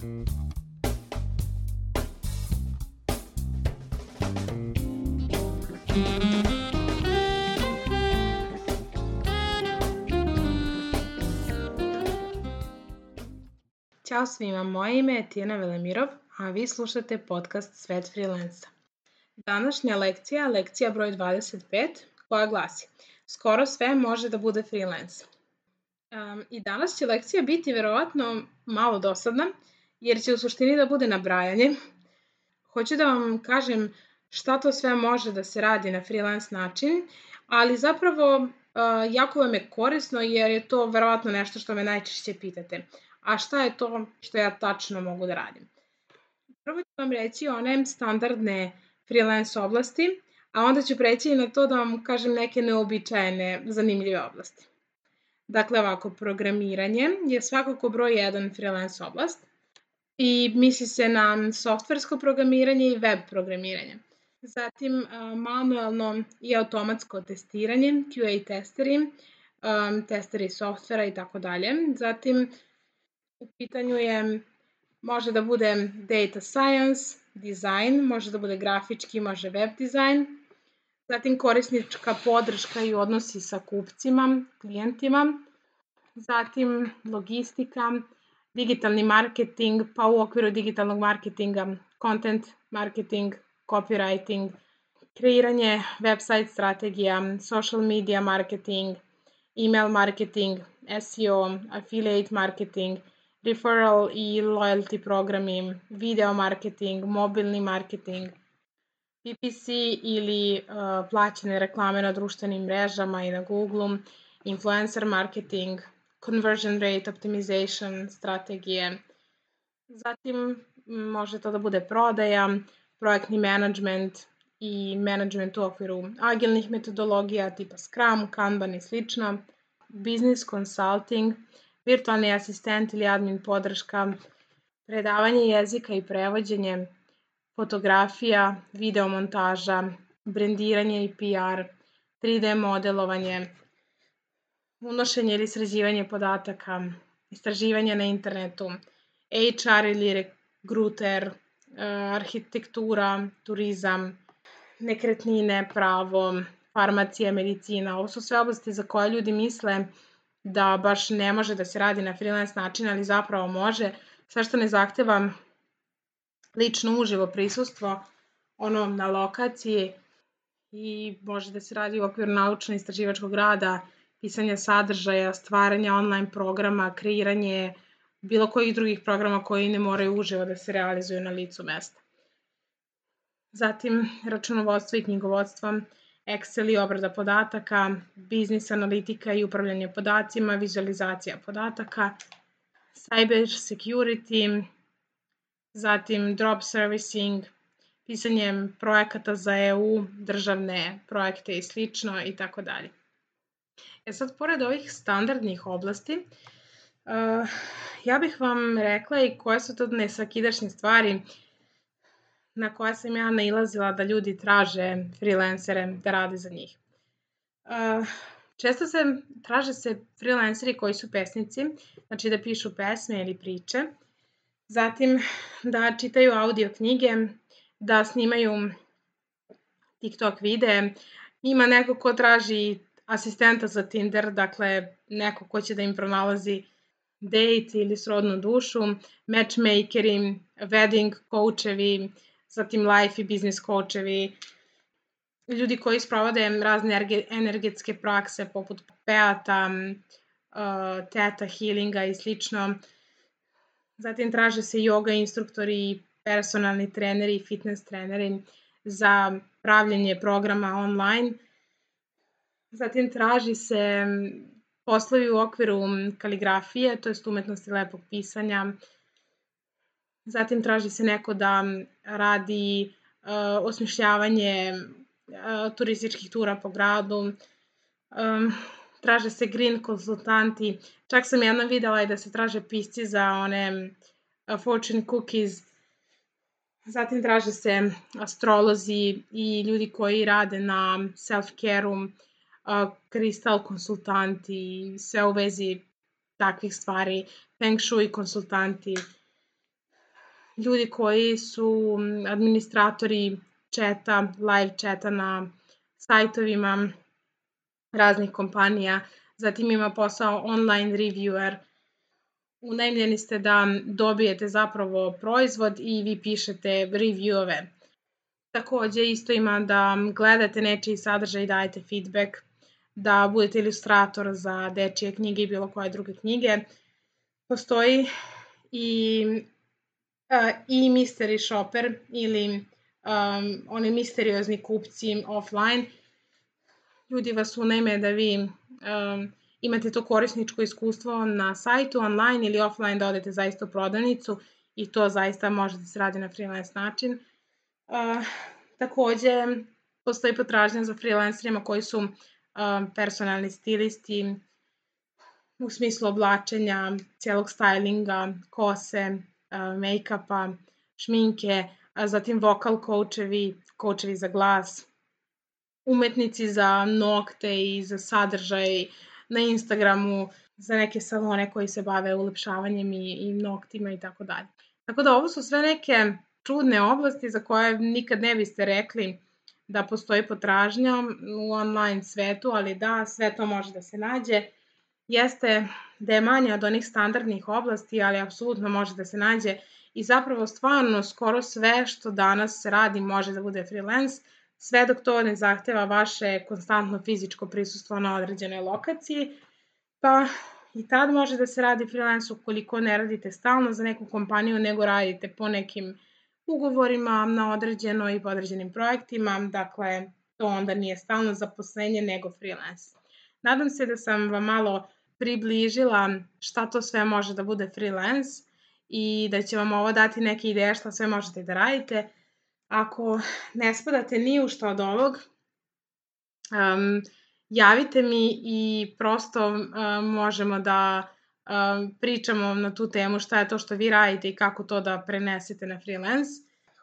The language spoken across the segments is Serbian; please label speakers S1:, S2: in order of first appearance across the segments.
S1: Ćao svima, moje ime je Tijena Velemirov, a vi slušate podcast Svet freelansa. Današnja lekcija, lekcija broj 25, koja glasi Skoro sve može da bude freelance. Um, I danas će lekcija biti verovatno malo dosadna, jer će u suštini da bude nabrajanje. Hoću da vam kažem šta to sve može da se radi na freelance način, ali zapravo uh, jako vam je korisno jer je to verovatno nešto što me najčešće pitate a šta je to što ja tačno mogu da radim. Prvo ću vam reći one standardne freelance oblasti, a onda ću preći i na to da vam kažem neke neobičajene, zanimljive oblasti. Dakle, ovako, programiranje je svakako broj jedan freelance oblast i misli se na softversko programiranje i web programiranje. Zatim, manualno i automatsko testiranje, QA testeri, testeri softvera i tako dalje. Zatim, U pitanju je, može da bude data science, design, može da bude grafički, može web dizajn, zatim korisnička podrška i odnosi sa kupcima, klijentima, zatim logistika, digitalni marketing, pa u okviru digitalnog marketinga content marketing, copywriting, kreiranje website strategija, social media marketing, email marketing, SEO, affiliate marketing – referral i loyalty programi, video marketing, mobilni marketing, PPC ili uh, plaćene reklame na društvenim mrežama i na Google, influencer marketing, conversion rate optimization strategije. Zatim može to da bude prodaja, projektni management i management u okviru agilnih metodologija tipa Scrum, Kanban i slično, business consulting – virtualni asistent ili admin podrška, predavanje jezika i prevođenje, fotografija, videomontaža, brendiranje i PR, 3D modelovanje, unošenje ili sređivanje podataka, istraživanje na internetu, HR ili rekruter, e, arhitektura, turizam, nekretnine, pravo, farmacija, medicina. Ovo su sve oblasti za koje ljudi misle da baš ne može da se radi na freelance način, ali zapravo može, sve što ne zahteva lično uživo prisustvo ono na lokaciji i može da se radi u okviru naučno-istraživačkog rada, pisanja sadržaja, stvaranja online programa, kreiranje bilo kojih drugih programa koji ne moraju uživo da se realizuju na licu mesta. Zatim računovodstvo i knjigovodstvo, Excel i obrada podataka, biznis analitika i upravljanje podacima, vizualizacija podataka, cyber security, zatim drop servicing, pisanje projekata za EU, državne projekte i slično i tako dalje. E sad, pored ovih standardnih oblasti, uh, ja bih vam rekla i koje su to nesvakidašnje stvari na koja sam ja nailazila da ljudi traže freelancere da rade za njih. Uh, često se traže se freelanceri koji su pesnici, znači da pišu pesme ili priče, zatim da čitaju audio knjige, da snimaju TikTok videe, ima neko ko traži asistenta za Tinder, dakle neko ko će da im pronalazi date ili srodnu dušu, matchmakeri, wedding coachevi, zatim life i business coachevi, ljudi koji sprovode razne energetske prakse poput peata, uh, teta healinga i slično. Zatim traže se yoga instruktori, personalni treneri i fitness treneri za pravljenje programa online. Zatim traži se poslovi u okviru kaligrafije, to je umetnosti lepog pisanja, Zatim traži se neko da radi uh, osmišljavanje uh, turističkih tura po gradu. Um, traže se green konsultanti. Čak sam jednom videla i da se traže pisci za one fortune cookies. Zatim traže se astrolozi i ljudi koji rade na self-care-u, kristal konsultanti, sve u vezi takvih stvari, feng shui konsultanti. ljudi koji su administratori četa, live četa na sajtovima raznih kompanija, zatim ima posao online reviewer, unajmljeni ste da dobijete zapravo proizvod i vi pišete reviewove. Takođe isto ima da gledate nečiji sadržaj i dajete feedback, da budete ilustrator za dečije knjige i bilo koje druge knjige. Postoji i, uh, i mystery shopper ili um, oni misteriozni kupci offline. Ljudi vas unajme da vi um, imate to korisničko iskustvo na sajtu, online ili offline da odete zaista u prodavnicu i to zaista može da se radi na freelance način. Uh, takođe, postoji potražnja za freelancerima koji su uh, personalni stilisti u smislu oblačenja, cijelog stylinga, kose, uh, make-upa, šminke, a zatim vokal coachevi, coachevi za glas, umetnici za nokte i za sadržaj, na Instagramu za neke salone koji se bave ulepšavanjem i, i noktima i tako dalje. Tako da ovo su sve neke čudne oblasti za koje nikad ne biste rekli da postoji potražnja u online svetu, ali da, sve to može da se nađe. Jeste da je manje od onih standardnih oblasti, ali apsolutno može da se nađe i zapravo stvarno skoro sve što danas radi može da bude freelance, sve dok to ne zahteva vaše konstantno fizičko prisustvo na određenoj lokaciji, pa i tad može da se radi freelance ukoliko ne radite stalno za neku kompaniju, nego radite po nekim ugovorima na određeno i po određenim projektima, dakle to onda nije stalno zaposlenje nego freelance. Nadam se da sam vam malo približila šta to sve može da bude freelance i da će vam ovo dati neke ideje šta sve možete da radite. Ako ne spadate ni u što od ovog, um, javite mi i prosto um, možemo da um, pričamo na tu temu šta je to što vi radite i kako to da prenesete na freelance.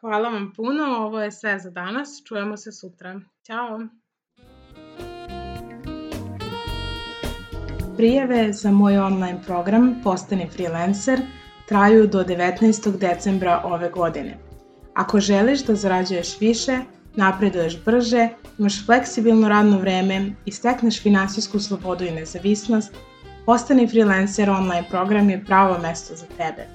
S1: Hvala vam puno, ovo je sve za danas, čujemo se sutra. Ćao! Prijave za moj online program Postani freelancer traju do 19. decembra ove godine. Ako želiš da zarađuješ više, napreduješ brže, imaš fleksibilno radno vreme i stekneš finansijsku slobodu i nezavisnost, Postani freelancer online program je pravo mesto za tebe.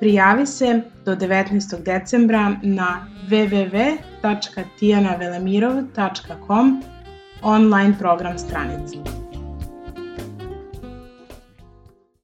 S1: Prijavi se do 19. decembra na www.tijanavelemirov.com online program stranici.